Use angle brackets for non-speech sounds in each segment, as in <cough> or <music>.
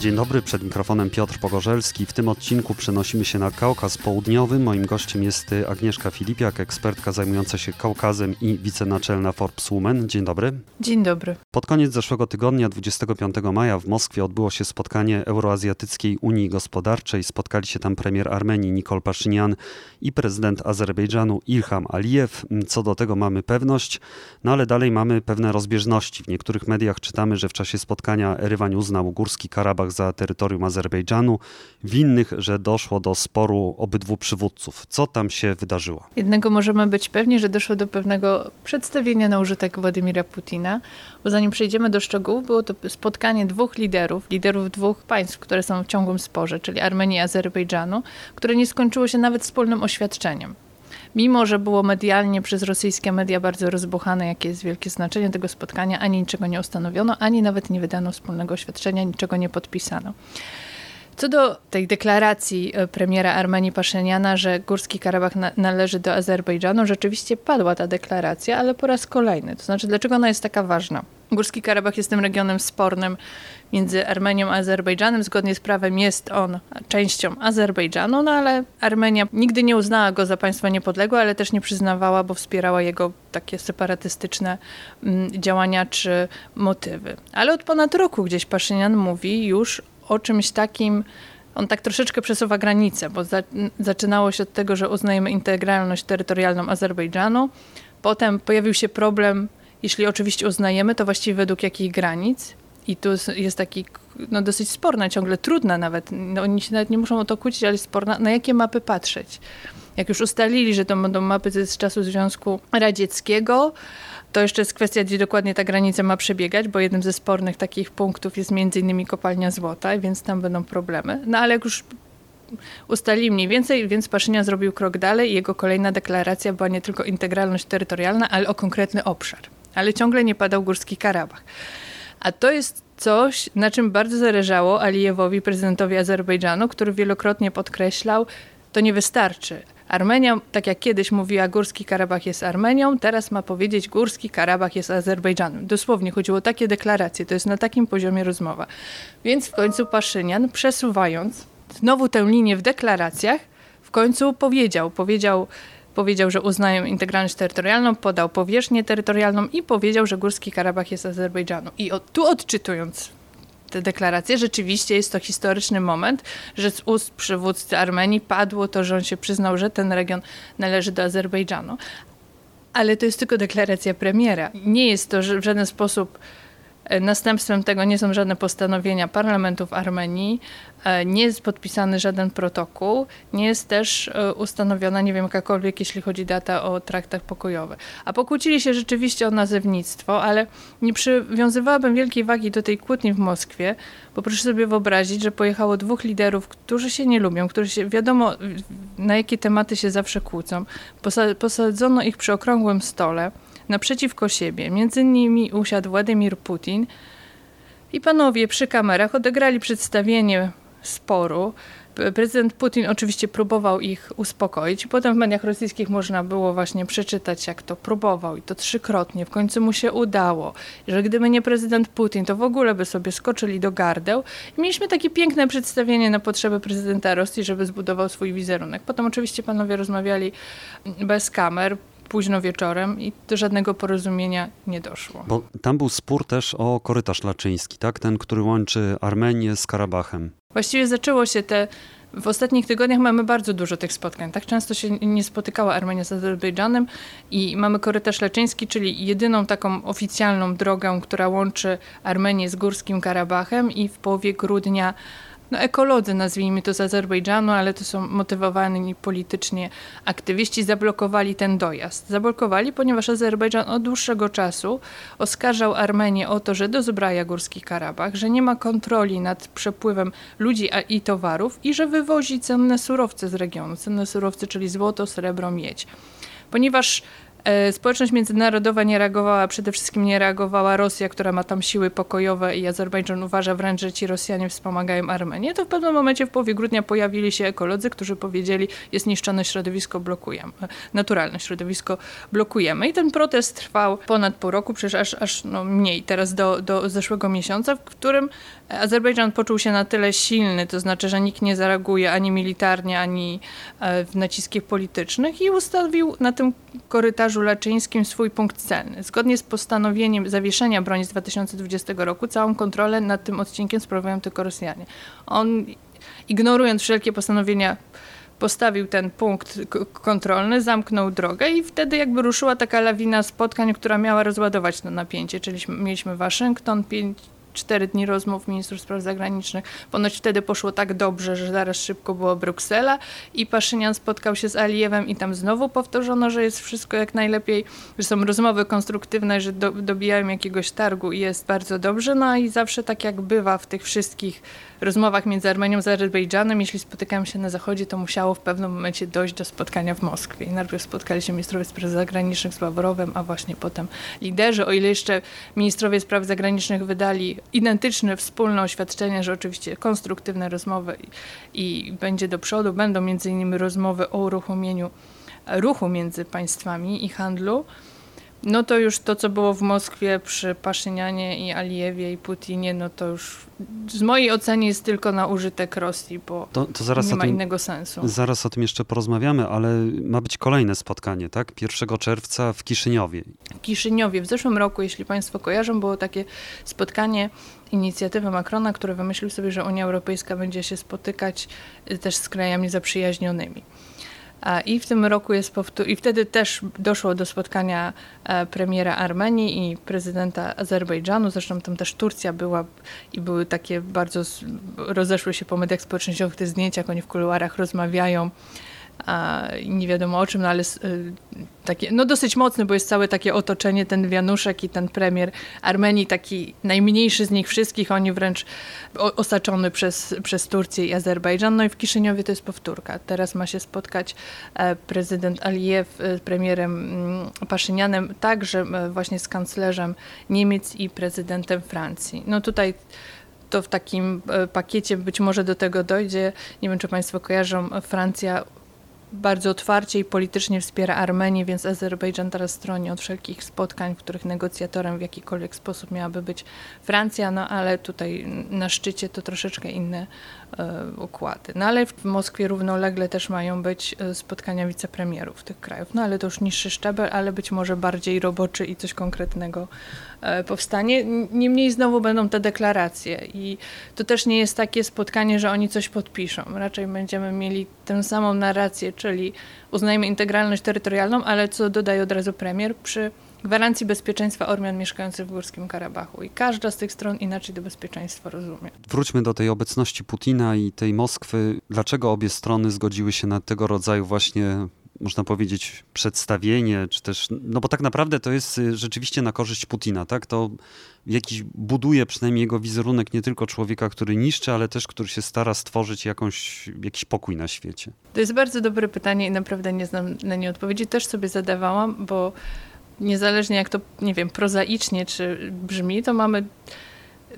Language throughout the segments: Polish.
Dzień dobry, przed mikrofonem Piotr Pogorzelski. W tym odcinku przenosimy się na Kaukaz Południowy. Moim gościem jest Agnieszka Filipiak, ekspertka zajmująca się Kaukazem i wicenaczelna Forbes Woman. Dzień dobry. Dzień dobry. Pod koniec zeszłego tygodnia, 25 maja w Moskwie odbyło się spotkanie Euroazjatyckiej Unii Gospodarczej. Spotkali się tam premier Armenii Nikol Paszynian i prezydent Azerbejdżanu Ilham Alijew. Co do tego mamy pewność, no ale dalej mamy pewne rozbieżności. W niektórych mediach czytamy, że w czasie spotkania Erywan uznał Górski Karabach za terytorium Azerbejdżanu, w innych, że doszło do sporu obydwu przywódców. Co tam się wydarzyło? Jednego możemy być pewni, że doszło do pewnego przedstawienia na użytek Władimira Putina, bo zanim przejdziemy do szczegółów, było to spotkanie dwóch liderów, liderów dwóch państw, które są w ciągłym sporze, czyli Armenii i Azerbejdżanu, które nie skończyło się nawet wspólnym oświadczeniem mimo że było medialnie przez rosyjskie media bardzo rozbuchane, jakie jest wielkie znaczenie tego spotkania, ani niczego nie ustanowiono, ani nawet nie wydano wspólnego oświadczenia, niczego nie podpisano. Co do tej deklaracji e, premiera Armenii Paszyniana, że Górski Karabach na, należy do Azerbejdżanu, rzeczywiście padła ta deklaracja, ale po raz kolejny. To znaczy, dlaczego ona jest taka ważna? Górski Karabach jest tym regionem spornym między Armenią a Azerbejdżanem. Zgodnie z prawem jest on częścią Azerbejdżanu, no ale Armenia nigdy nie uznała go za państwo niepodległe, ale też nie przyznawała, bo wspierała jego takie separatystyczne mm, działania czy motywy. Ale od ponad roku gdzieś Paszynian mówi już o czymś takim, on tak troszeczkę przesuwa granicę, bo za, zaczynało się od tego, że uznajemy integralność terytorialną Azerbejdżanu. Potem pojawił się problem, jeśli oczywiście uznajemy, to właściwie według jakich granic. I tu jest taki no, dosyć sporna, ciągle trudna nawet. No, oni się nawet nie muszą o to kłócić, ale sporna, na jakie mapy patrzeć. Jak już ustalili, że to będą mapy z czasu Związku Radzieckiego, to jeszcze jest kwestia, gdzie dokładnie ta granica ma przebiegać, bo jednym ze spornych takich punktów jest między innymi kopalnia złota, więc tam będą problemy. No ale jak już ustalili mniej więcej, więc Paszynian zrobił krok dalej i jego kolejna deklaracja była nie tylko integralność terytorialna, ale o konkretny obszar. Ale ciągle nie padał Górski Karabach. A to jest coś, na czym bardzo zależało Alijewowi, prezydentowi Azerbejdżanu, który wielokrotnie podkreślał, to nie wystarczy. Armenia, tak jak kiedyś mówiła, Górski Karabach jest Armenią, teraz ma powiedzieć Górski Karabach jest Azerbejdżanem. Dosłownie chodziło o takie deklaracje, to jest na takim poziomie rozmowa. Więc w końcu Paszynian, przesuwając znowu tę linię w deklaracjach, w końcu powiedział, powiedział, powiedział, że uznają integralność terytorialną, podał powierzchnię terytorialną i powiedział, że Górski Karabach jest Azerbejdżanu. I od, tu odczytując te deklaracje. Rzeczywiście jest to historyczny moment, że z ust przywódcy Armenii padło to, że on się przyznał, że ten region należy do Azerbejdżanu. Ale to jest tylko deklaracja premiera. Nie jest to w żaden sposób następstwem tego nie są żadne postanowienia parlamentów Armenii, e, nie jest podpisany żaden protokół, nie jest też e, ustanowiona, nie wiem, jakakolwiek, jeśli chodzi data o traktach pokojowy. A pokłócili się rzeczywiście o nazewnictwo, ale nie przywiązywałabym wielkiej wagi do tej kłótni w Moskwie, bo proszę sobie wyobrazić, że pojechało dwóch liderów, którzy się nie lubią, którzy się, wiadomo, na jakie tematy się zawsze kłócą. Posadzono ich przy okrągłym stole naprzeciwko siebie. Między nimi usiadł Władimir Putin i panowie przy kamerach odegrali przedstawienie sporu. Prezydent Putin oczywiście próbował ich uspokoić. Potem w mediach rosyjskich można było właśnie przeczytać, jak to próbował i to trzykrotnie. W końcu mu się udało, że gdyby nie prezydent Putin, to w ogóle by sobie skoczyli do gardeł. I mieliśmy takie piękne przedstawienie na potrzeby prezydenta Rosji, żeby zbudował swój wizerunek. Potem oczywiście panowie rozmawiali bez kamer późno wieczorem i do żadnego porozumienia nie doszło. Bo tam był spór też o korytarz laczyński, tak? Ten, który łączy Armenię z Karabachem. Właściwie zaczęło się te w ostatnich tygodniach mamy bardzo dużo tych spotkań. Tak często się nie spotykała Armenia z Azerbejdżanem i mamy korytarz leczyński, czyli jedyną taką oficjalną drogę, która łączy Armenię z Górskim Karabachem i w połowie grudnia no, ekolodzy, nazwijmy to z Azerbejdżanu, ale to są motywowani politycznie aktywiści, zablokowali ten dojazd. Zablokowali, ponieważ Azerbejdżan od dłuższego czasu oskarżał Armenię o to, że dozbraja Górski Karabach, że nie ma kontroli nad przepływem ludzi i towarów i że wywozi cenne surowce z regionu. Cenne surowce, czyli złoto, srebro, miedź. Ponieważ społeczność międzynarodowa nie reagowała, przede wszystkim nie reagowała Rosja, która ma tam siły pokojowe i Azerbejdżan uważa wręcz, że ci Rosjanie wspomagają Armenię. To w pewnym momencie w połowie grudnia pojawili się ekolodzy, którzy powiedzieli, jest niszczone środowisko, blokujemy. Naturalne środowisko blokujemy. I ten protest trwał ponad pół roku, przecież aż, aż no mniej, teraz do, do zeszłego miesiąca, w którym Azerbejdżan poczuł się na tyle silny, to znaczy, że nikt nie zareaguje ani militarnie, ani e, w naciskach politycznych i ustawił na tym korytarzu laczyńskim swój punkt celny. Zgodnie z postanowieniem zawieszenia broni z 2020 roku, całą kontrolę nad tym odcinkiem sprawują tylko Rosjanie. On, ignorując wszelkie postanowienia postawił ten punkt kontrolny, zamknął drogę i wtedy jakby ruszyła taka lawina spotkań, która miała rozładować to napięcie. Czyli mieliśmy Waszyngton, cztery dni rozmów ministrów spraw zagranicznych. Ponoć wtedy poszło tak dobrze, że zaraz szybko było Bruksela i Paszynian spotkał się z Alijewem i tam znowu powtórzono, że jest wszystko jak najlepiej, że są rozmowy konstruktywne, że do, dobijają jakiegoś targu i jest bardzo dobrze. No i zawsze tak jak bywa w tych wszystkich rozmowach między Armenią a Azerbejdżanem, jeśli spotykają się na zachodzie, to musiało w pewnym momencie dojść do spotkania w Moskwie. I najpierw spotkali się ministrowie spraw zagranicznych z Ławrowem, a właśnie potem liderzy. O ile jeszcze ministrowie spraw zagranicznych wydali identyczne, wspólne oświadczenie, że oczywiście konstruktywne rozmowy i, i będzie do przodu, będą między innymi rozmowy o uruchomieniu ruchu między państwami i handlu, no to już to, co było w Moskwie przy Paszynianie i Alijewie i Putinie, no to już z mojej oceny jest tylko na użytek Rosji, bo to, to nie ma tym, innego sensu. Zaraz o tym jeszcze porozmawiamy, ale ma być kolejne spotkanie, tak? 1 czerwca w Kiszyniowie. W Kiszyniowie. W zeszłym roku, jeśli Państwo kojarzą, było takie spotkanie inicjatywy Macrona, który wymyślił sobie, że Unia Europejska będzie się spotykać też z krajami zaprzyjaźnionymi. I w tym roku jest powtór... I wtedy też doszło do spotkania e, premiera Armenii i prezydenta Azerbejdżanu. Zresztą tam też Turcja była i były takie bardzo... Rozeszły się po mediach społecznościowych te zdjęcia, jak oni w kuluarach rozmawiają nie wiadomo o czym, no ale y, takie, no dosyć mocny, bo jest całe takie otoczenie, ten Wianuszek i ten premier Armenii, taki najmniejszy z nich wszystkich, oni wręcz osaczony przez, przez Turcję i Azerbejdżan. No i w Kiszyniowie to jest powtórka. Teraz ma się spotkać e, prezydent Alijew e, z premierem mm, Paszynianem, także e, właśnie z kanclerzem Niemiec i prezydentem Francji. No tutaj to w takim pakiecie być może do tego dojdzie. Nie wiem, czy Państwo kojarzą, Francja bardzo otwarcie i politycznie wspiera Armenię, więc Azerbejdżan teraz stroni od wszelkich spotkań, w których negocjatorem w jakikolwiek sposób miałaby być Francja, no ale tutaj na szczycie to troszeczkę inne e, układy. No ale w Moskwie równolegle też mają być e, spotkania wicepremierów tych krajów, no ale to już niższy szczebel, ale być może bardziej roboczy i coś konkretnego e, powstanie. Niemniej znowu będą te deklaracje i to też nie jest takie spotkanie, że oni coś podpiszą. Raczej będziemy mieli tę samą narrację, czyli uznajmy integralność terytorialną, ale co dodaje od razu premier, przy gwarancji bezpieczeństwa Ormian mieszkających w Górskim Karabachu. I każda z tych stron inaczej to bezpieczeństwo rozumie. Wróćmy do tej obecności Putina i tej Moskwy. Dlaczego obie strony zgodziły się na tego rodzaju właśnie można powiedzieć, przedstawienie, czy też, no bo tak naprawdę to jest y, rzeczywiście na korzyść Putina, tak? To jakiś buduje przynajmniej jego wizerunek nie tylko człowieka, który niszczy, ale też który się stara stworzyć jakąś, jakiś pokój na świecie. To jest bardzo dobre pytanie i naprawdę nie znam na nie odpowiedzi. Też sobie zadawałam, bo niezależnie jak to, nie wiem, prozaicznie czy brzmi, to mamy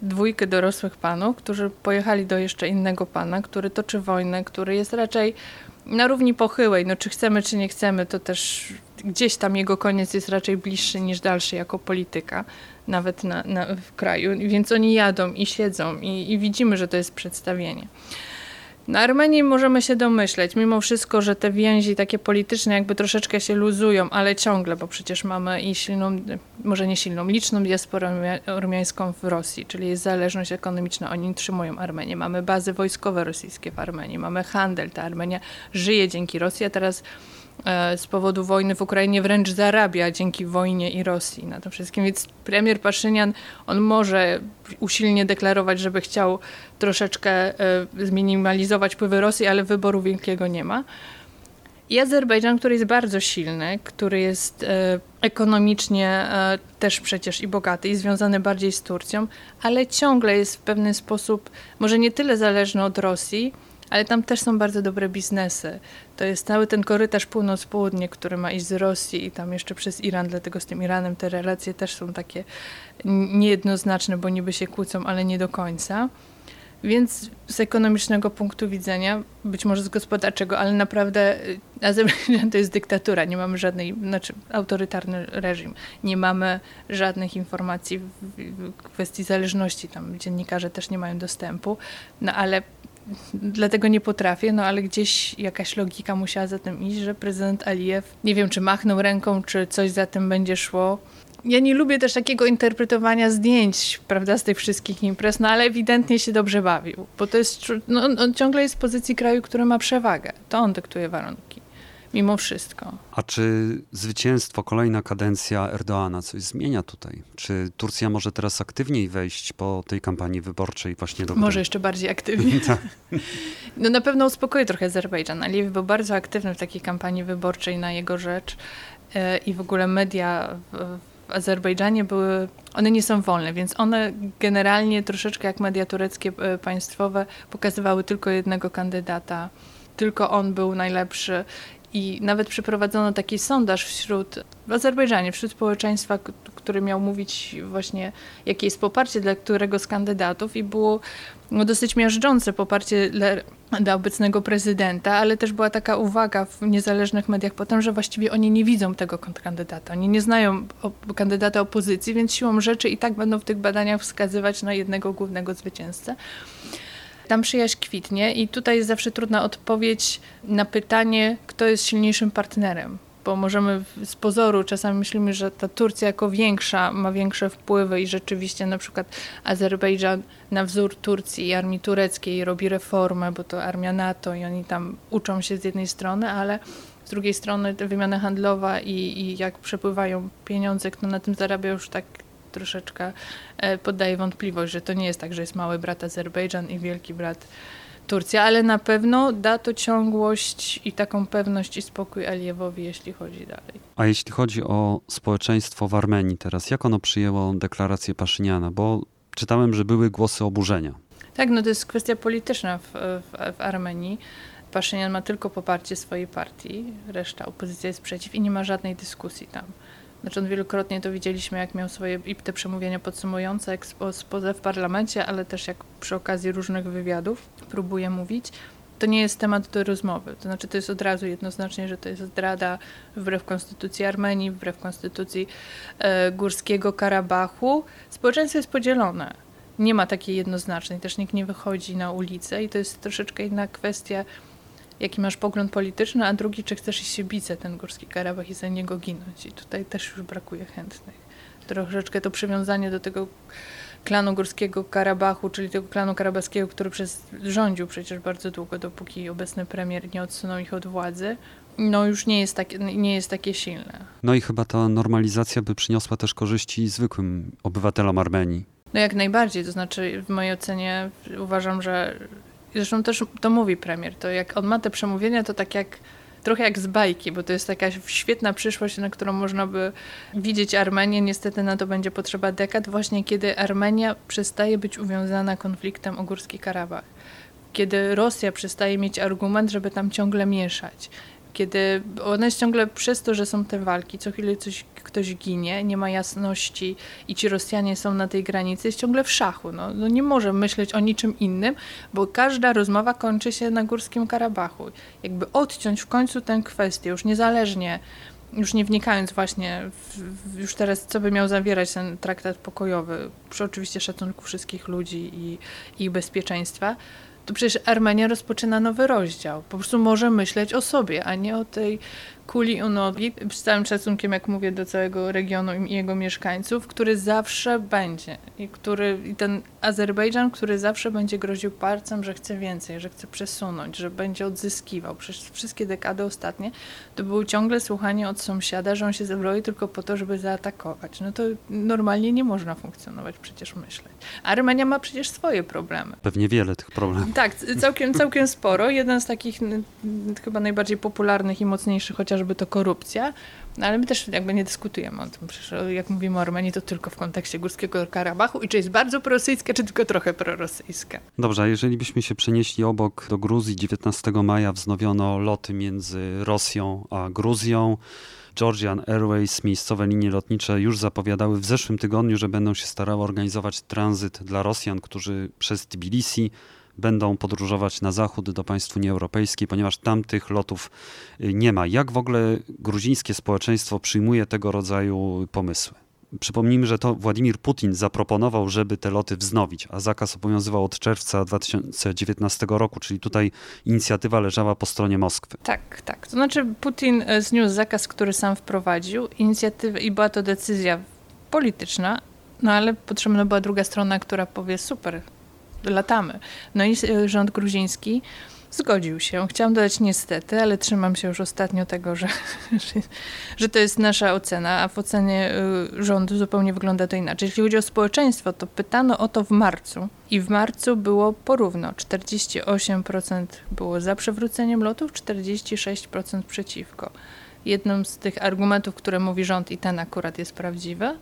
dwójkę dorosłych panów, którzy pojechali do jeszcze innego pana, który toczy wojnę, który jest raczej na równi pochyłej. No czy chcemy, czy nie chcemy, to też gdzieś tam jego koniec jest raczej bliższy niż dalszy jako polityka, nawet na, na w kraju. Więc oni jadą i siedzą i, i widzimy, że to jest przedstawienie. Na Armenii możemy się domyśleć, mimo wszystko, że te więzi takie polityczne jakby troszeczkę się luzują, ale ciągle, bo przecież mamy i silną, może nie silną, liczną diasporę ormiańską w Rosji, czyli jest zależność ekonomiczna, oni utrzymują Armenię. Mamy bazy wojskowe rosyjskie w Armenii, mamy handel, ta Armenia żyje dzięki Rosji, a teraz z powodu wojny w Ukrainie wręcz zarabia dzięki wojnie i Rosji na to wszystkim. Więc premier Paszynian, on może usilnie deklarować, żeby chciał troszeczkę e, zminimalizować wpływy Rosji, ale wyboru wielkiego nie ma. I Azerbejdżan, który jest bardzo silny, który jest e, ekonomicznie też przecież i bogaty i związany bardziej z Turcją, ale ciągle jest w pewien sposób może nie tyle zależny od Rosji, ale tam też są bardzo dobre biznesy. To jest cały ten korytarz północ-południe, który ma iść z Rosji i tam jeszcze przez Iran, dlatego z tym Iranem te relacje też są takie niejednoznaczne, bo niby się kłócą, ale nie do końca. Więc z ekonomicznego punktu widzenia, być może z gospodarczego, ale naprawdę y, Azerbejdżan <laughs> to jest dyktatura. Nie mamy żadnej, znaczy autorytarny reżim. Nie mamy żadnych informacji w, kwestii zależności. Tam dziennikarze też nie mają dostępu. No ale dlatego nie potrafię, no ale gdzieś jakaś logika musiała za tym iść, że prezydent Alijew, nie wiem czy machnął ręką, czy coś za tym będzie szło, ja nie lubię też takiego interpretowania zdjęć, prawda, z tych wszystkich imprez, no ale ewidentnie się dobrze bawił, bo to jest, no, on ciągle jest w pozycji kraju, który ma przewagę. To on dyktuje warunki, mimo wszystko. A czy zwycięstwo, kolejna kadencja Erdoana coś zmienia tutaj? Czy Turcja może teraz aktywniej wejść po tej kampanii wyborczej właśnie do? Może jeszcze bardziej aktywnie. <laughs> Tak. <laughs> no na pewno uspokoi trochę Azerbejdżan. Alijew był bardzo aktywny w takiej kampanii wyborczej na jego rzecz e, i w ogóle media w, w Azerbejdżanie były, one nie są wolne, więc one generalnie troszeczkę jak media tureckie e, państwowe pokazywały tylko jednego kandydata. Tylko on był najlepszy i nawet przeprowadzono taki sondaż wśród, w Azerbejdżanie, wśród społeczeństwa, który miał mówić właśnie, jakie jest poparcie dla którego z kandydatów i było no, dosyć miażdżące poparcie dla, dla obecnego prezydenta, ale też była taka uwaga w niezależnych mediach potem, że właściwie oni nie widzą tego kandydata. Oni nie znają kandydata opozycji, więc siłą rzeczy i tak będą w tych badaniach wskazywać na jednego głównego zwycięzcę tam przyjaźń kwitnie i tutaj jest zawsze trudna odpowiedź na pytanie, kto jest silniejszym partnerem. Bo możemy z pozoru czasami myślimy, że ta Turcja jako większa ma większe wpływy i rzeczywiście na przykład Azerbejdżan na wzór Turcji i armii tureckiej robi reformę, bo to armia NATO i oni tam uczą się z jednej strony, ale z drugiej strony wymiana handlowa i, i jak przepływają pieniądze, kto na tym zarabia już tak troszeczkę e, poddaje wątpliwość, że to nie jest tak, że jest mały brat Azerbejdżan i wielki brat Turcja, ale na pewno da to ciągłość i taką pewność i spokój Alijewowi, jeśli chodzi dalej. A jeśli chodzi o społeczeństwo w Armenii teraz, jak ono przyjęło deklarację Paszyniana? Bo czytałem, że były głosy oburzenia. Tak, no to jest kwestia polityczna w, w, w Armenii. Paszynian ma tylko poparcie swojej partii, reszta opozycja jest przeciw i nie ma żadnej dyskusji tam. Znaczy on wielokrotnie to widzieliśmy, jak miał swoje i te przemówienia podsumujące, ekspoze w parlamencie, ale też jak przy okazji różnych wywiadów próbuje mówić. To nie jest temat do rozmowy. To znaczy, to jest od razu jednoznacznie, że to jest zdrada wbrew konstytucji Armenii, wbrew konstytucji e, Górskiego Karabachu. Społeczeństwo jest podzielone. Nie ma takiej jednoznacznej, też nikt nie wychodzi na ulicę i to jest troszeczkę inna kwestia jaki masz pogląd polityczny, a drugi, czy chcesz iść się bić za ten Górski Karabach i za niego ginąć. I tutaj też już brakuje chętnych. Troszeczkę to przywiązanie do tego klanu Górskiego Karabachu, czyli tego klanu karabaskiego, który przez, rządził przecież bardzo długo, dopóki obecny premier nie odsunął ich od władzy, no już nie jest, tak, nie jest takie silne. No i chyba ta normalizacja by przyniosła też korzyści zwykłym obywatelom Armenii. No jak najbardziej, to znaczy w mojej ocenie uważam, że Zresztą też to mówi premier. To jak on ma te przemówienia, to tak jak trochę jak z bajki, bo to jest taka świetna przyszłość, na którą można by widzieć Armenię. Niestety na to będzie potrzeba dekad, właśnie kiedy Armenia przestaje być uwiązana konfliktem o Górski Karabach. Kiedy Rosja przestaje mieć argument, żeby tam ciągle mieszać kiedy one jest ciągle przez to, że są te walki, co chwilę coś, ktoś ginie, nie ma jasności i ci Rosjanie są na tej granicy, jest ciągle w szachu. No, no nie może myśleć o niczym innym, bo każda rozmowa kończy się na Górskim Karabachu. Jakby odciąć w końcu tę kwestię, już niezależnie, już nie wnikając właśnie w, w, już teraz, co by miał zawierać ten traktat pokojowy, przy oczywiście szacunku wszystkich ludzi i ich bezpieczeństwa, to przecież Armenia rozpoczyna nowy rozdział. Po prostu może myśleć o sobie, a nie o tej kuli u nogi, z całym szacunkiem, jak mówię, do całego regionu i jego mieszkańców, który zawsze będzie i który, i ten Azerbejdżan, który zawsze będzie groził palcem, że chce więcej, że chce przesunąć, że będzie odzyskiwał. Przez wszystkie dekady ostatnie to było ciągle słuchanie od sąsiada, że on się zebroi tylko po to, żeby zaatakować. No to normalnie nie można funkcjonować, przecież myśleć. Armenia ma przecież swoje problemy. Pewnie wiele tych problemów. Tak, całkiem, całkiem sporo. Jeden z takich chyba najbardziej popularnych i mocniejszych, chociaż chociażby to korupcja, no ale my też jakby nie dyskutujemy o tym. Przecież jak mówimy o Armenii, to tylko w kontekście Górskiego Karabachu i czy jest bardzo prorosyjska, czy tylko trochę prorosyjska. Dobrze, a jeżeli byśmy się przenieśli obok do Gruzji, 19 maja wznowiono loty między Rosją a Gruzją. Georgian Airways, miejscowe linie lotnicze już zapowiadały w zeszłym tygodniu, że będą się starały organizować tranzyt dla Rosjan, którzy przez Tbilisi będą podróżować na zachód do państw Unii Europejskiej, ponieważ tam tych lotów y, nie ma. Jak w ogóle gruzińskie społeczeństwo przyjmuje tego rodzaju pomysły? Przypomnijmy, że to Władimir Putin zaproponował, żeby te loty wznowić, a zakaz obowiązywał od czerwca 2019 roku, czyli tutaj inicjatywa leżała po stronie Moskwy. Tak, tak. To znaczy Putin e, zniósł zakaz, który sam wprowadził, inicjatywę i była to decyzja polityczna, no ale potrzebna była druga strona, która powie super, latamy. No i e, rząd gruziński zgodził się. Chciałam dodać niestety, ale trzymam się już ostatnio tego, <laughs> że, że, to jest nasza ocena, a w ocenie e, rządu zupełnie wygląda to inaczej. Jeśli chodzi o społeczeństwo, to pytano o to w marcu i w marcu było porówno. 48% było za przywróceniem lotów, 46% przeciwko. Jednym z tych argumentów, które mówi rząd i ten akurat jest prawdziwy,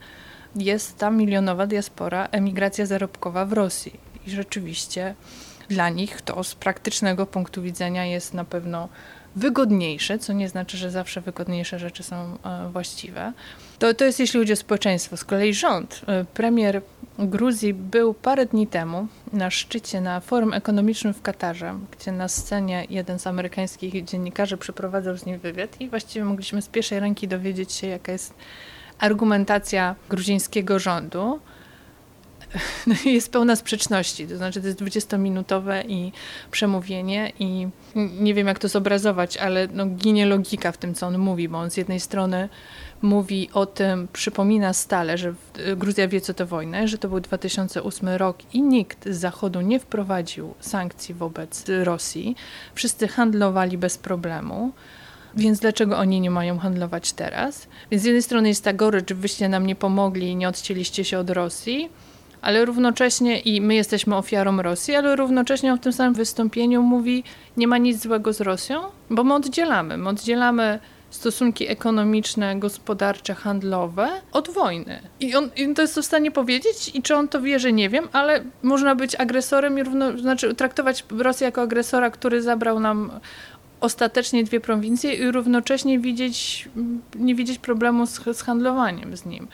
jest ta milionowa diaspora, emigracja zarobkowa w Rosji i rzeczywiście dla nich to z praktycznego punktu widzenia jest na pewno wygodniejsze, co nie znaczy, że zawsze wygodniejsze rzeczy są e, właściwe. To, to jest jeśli chodzi o społeczeństwo. Z kolei rząd, e, premier Gruzji był parę dni temu na szczycie na forum ekonomicznym w Katarze, gdzie na scenie jeden z amerykańskich dziennikarzy przeprowadzał z nim wywiad i właściwie mogliśmy z pierwszej ręki dowiedzieć się, jaka jest argumentacja gruzińskiego rządu. <laughs> no jest pełna sprzeczności. To znaczy, to jest 20-minutowe i przemówienie i nie wiem, jak to zobrazować, ale no, ginie logika w tym, co on mówi, bo on z jednej strony mówi o tym, przypomina stale, że Gruzja wie, co to wojna, że to był 2008 rok i nikt z Zachodu nie wprowadził sankcji wobec Rosji. Wszyscy handlowali bez problemu. Więc dlaczego oni nie mają handlować teraz? Więc z jednej strony jest ta gorycz, wyście nam nie pomogli i nie odcięliście się od Rosji, ale równocześnie i my jesteśmy ofiarą Rosji, ale równocześnie w tym samym wystąpieniu mówi, nie ma nic złego z Rosją, bo my oddzielamy. My oddzielamy stosunki ekonomiczne, gospodarcze, handlowe od wojny. I on, I to jest w stanie powiedzieć i czy on to wie, że nie wiem, ale można być agresorem i równo, znaczy traktować Rosję jako agresora, który zabrał nam ostatecznie dwie prowincje i równocześnie widzieć, nie widzieć problemu z, z handlowaniem z nim.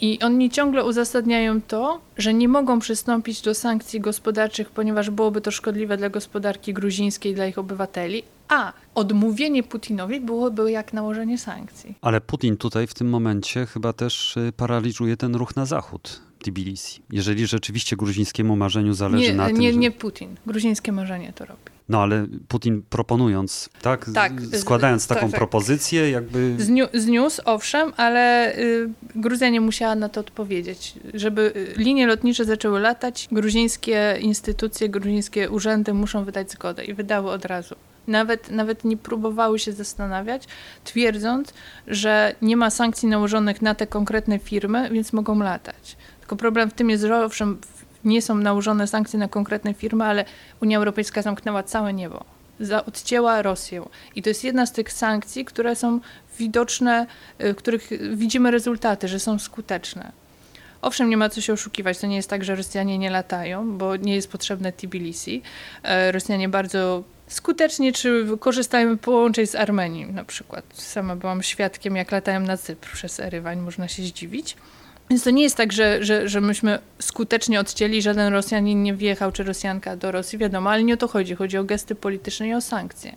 I oni ciągle uzasadniają to, że nie mogą przystąpić do sankcji gospodarczych, ponieważ byłoby to szkodliwe dla gospodarki gruzińskiej, dla ich obywateli, a odmówienie Putinowi byłoby jak nałożenie sankcji. Ale Putin tutaj w tym momencie chyba też y, paraliżuje ten ruch na zachód. Tbilisi. Jeżeli rzeczywiście gruzińskiemu marzeniu zależy nie, na tym. Nie, że... nie Putin. Gruzińskie marzenie to robi. No ale Putin proponując, tak? tak składając taką tak, tak. propozycję, jakby. Zniu, zniósł, owszem, ale y, Gruzja nie musiała na to odpowiedzieć. Żeby y, linie lotnicze zaczęły latać, gruzińskie instytucje, gruzińskie urzędy muszą wydać zgodę i wydały od razu. Nawet, nawet nie próbowały się zastanawiać, twierdząc, że nie ma sankcji nałożonych na te konkretne firmy, więc mogą latać. Tylko problem w tym jest, że owszem, nie są nałożone sankcje na konkretne firmy, ale Unia Europejska zamknęła całe niebo. Odcięła Rosję. I to jest jedna z tych sankcji, które są widoczne, y, których widzimy rezultaty, że są skuteczne. Owszem, nie ma co się oszukiwać. To nie jest tak, że Rosjanie nie latają, bo nie jest potrzebne Tbilisi. E, Rosjanie bardzo skutecznie czy korzystają połączeń z Armenii na przykład. Sama byłam świadkiem, jak latają na Cypr przez Erywań, można się zdziwić. Więc to nie jest tak, że, że, że myśmy skutecznie odcięli, żaden Rosjanin nie wjechał, czy Rosjanka do Rosji, wiadomo, ale nie o to chodzi. Chodzi o gesty polityczne i o sankcje.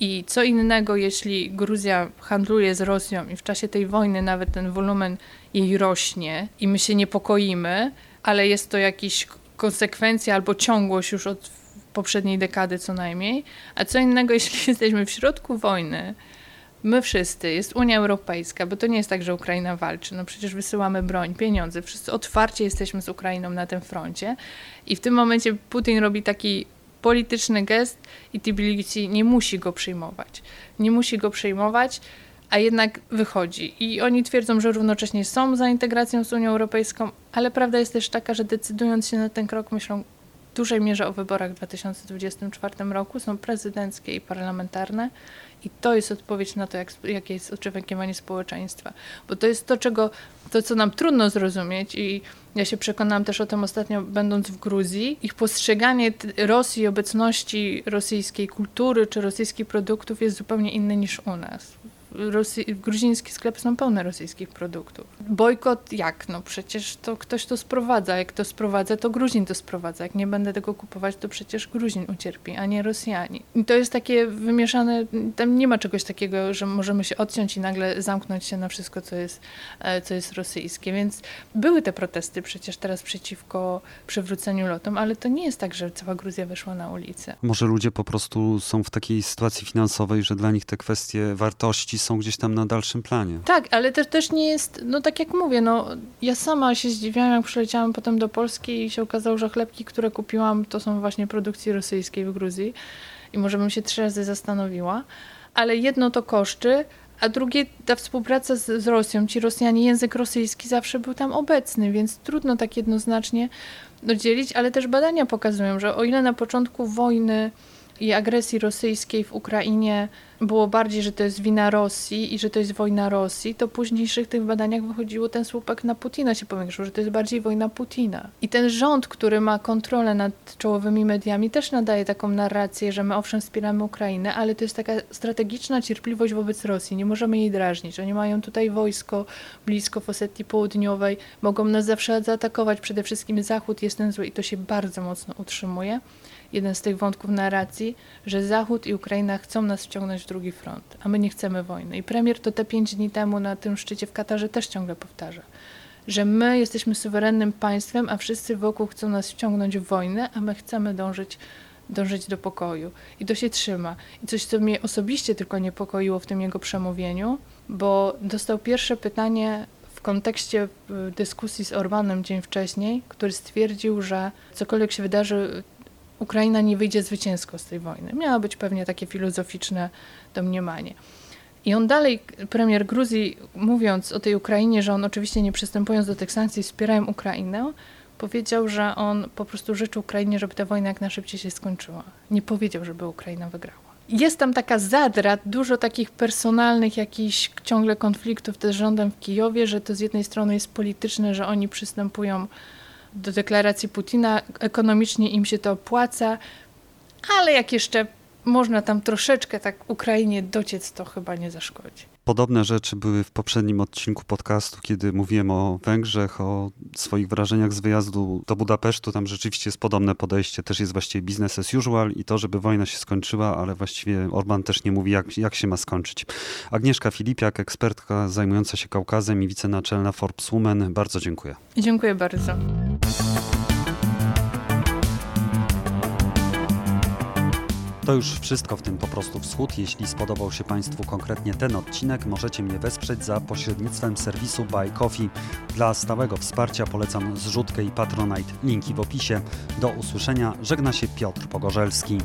I co innego, jeśli Gruzja handluje z Rosją i w czasie tej wojny nawet ten wolumen jej rośnie i my się niepokoimy, ale jest to jakiś konsekwencja albo ciągłość już od poprzedniej dekady co najmniej. A co innego, <laughs> jeśli jesteśmy w środku wojny, my wszyscy, jest Unia Europejska, bo to nie jest tak, że Ukraina walczy. No przecież wysyłamy broń, pieniądze, wszyscy otwarcie jesteśmy z Ukrainą na tym froncie. I w tym momencie Putin robi taki polityczny gest i Tbilisi nie musi go przyjmować. Nie musi go przyjmować, a jednak wychodzi. I oni twierdzą, że równocześnie są za integracją z Unią Europejską, ale prawda jest też taka, że decydując się na ten krok, myślą, dużej mierze o wyborach w 2024 roku. Są prezydenckie i parlamentarne. I to jest odpowiedź na to, jak, jakie jest oczekiwanie społeczeństwa. Bo to jest to, czego, to, co nam trudno zrozumieć i ja się przekonałam też o tym ostatnio, będąc w Gruzji. Ich postrzeganie Rosji, obecności rosyjskiej kultury czy rosyjskich produktów jest zupełnie inne niż u nas. Rosji, gruzińskie sklepy są pełne rosyjskich produktów. Bojkot jak? No przecież to ktoś to sprowadza. Jak to sprowadza, to Gruzin to sprowadza. Jak nie będę tego kupować, to przecież Gruzin ucierpi, a nie Rosjanie. I to jest takie wymieszane, tam nie ma czegoś takiego, że możemy się odciąć i nagle zamknąć się na wszystko, co jest, e, co jest rosyjskie. Więc były te protesty przecież teraz przeciwko przywróceniu lotom, ale to nie jest tak, że cała Gruzja wyszła na ulicę. Może ludzie po prostu są w takiej sytuacji finansowej, że dla nich te kwestie wartości są gdzieś tam na dalszym planie. Tak, ale to też nie jest, no tak jak mówię, no ja sama się zdziwiłam, jak przyleciałam potem do Polski i się okazało, że chlebki, które kupiłam, to są właśnie produkcji rosyjskiej w Gruzji i może bym się trzy razy zastanowiła, ale jedno to koszty, a drugie ta współpraca z, z Rosją. Ci Rosjanie, język rosyjski zawsze był tam obecny, więc trudno tak jednoznacznie dzielić, ale też badania pokazują, że o ile na początku wojny i agresji rosyjskiej w Ukrainie było bardziej, że to jest wina Rosji i że to jest wojna Rosji, to w późniejszych tych badaniach wychodziło ten słupek na Putina się powiększył, że to jest bardziej wojna Putina. I ten rząd, który ma kontrolę nad czołowymi mediami, też nadaje taką narrację, że my owszem wspieramy Ukrainę, ale to jest taka strategiczna cierpliwość wobec Rosji. Nie możemy jej drażnić. Oni mają tutaj wojsko blisko w Osetii Południowej, mogą nas zawsze zaatakować. Przede wszystkim Zachód jest ten zły i to się bardzo mocno utrzymuje jeden z tych wątków narracji, że Zachód i Ukraina chcą nas wciągnąć w drugi front, a my nie chcemy wojny. I premier to te pięć dni temu na tym szczycie w Katarze też ciągle powtarza, że my jesteśmy suwerennym państwem, a wszyscy wokół chcą nas wciągnąć w wojnę, a my chcemy dążyć dążyć do pokoju. I to się trzyma. I coś, co mnie osobiście tylko niepokoiło w tym jego przemówieniu, bo dostał pierwsze pytanie w kontekście y, dyskusji z Orbanem dzień wcześniej, który stwierdził, że cokolwiek się wydarzy Ukraina nie wyjdzie zwycięsko z tej wojny. Miało być pewnie takie filozoficzne domniemanie. I on dalej, premier Gruzji, mówiąc o tej Ukrainie, że on oczywiście nie przystępując do tych sankcji wspierają Ukrainę, powiedział, że on po prostu życzy Ukrainie, żeby ta wojna jak najszybciej się skończyła. Nie powiedział, żeby Ukraina wygrała. Jest tam taka zadra, dużo takich personalnych jakichś ciągle konfliktów też z rządem w Kijowie, że to z jednej strony jest polityczne, że oni przystępują do deklaracji Putina. Ekonomicznie im się to opłaca, ale jak jeszcze można tam troszeczkę tak Ukrainie dociec, to chyba nie zaszkodzi. Podobne rzeczy były w poprzednim odcinku podcastu, kiedy mówiłem o Węgrzech, o swoich wrażeniach z wyjazdu do Budapesztu. Tam rzeczywiście jest podobne podejście, też jest właściwie business as usual i to, żeby wojna się skończyła, ale właściwie Orban też nie mówi, jak, jak się ma skończyć. Agnieszka Filipiak, ekspertka zajmująca się Kaukazem i wicenaczelna Forbes Woman. Bardzo dziękuję. Dziękuję bardzo. To już wszystko w tym po prostu wschód. Jeśli spodobał się Państwu konkretnie ten odcinek, możecie mnie wesprzeć za pośrednictwem serwisu Buy Coffee. Dla stałego wsparcia polecam zrzutkę i Patronite. Linki w opisie. Do usłyszenia. Żegna się Piotr Pogorzelski.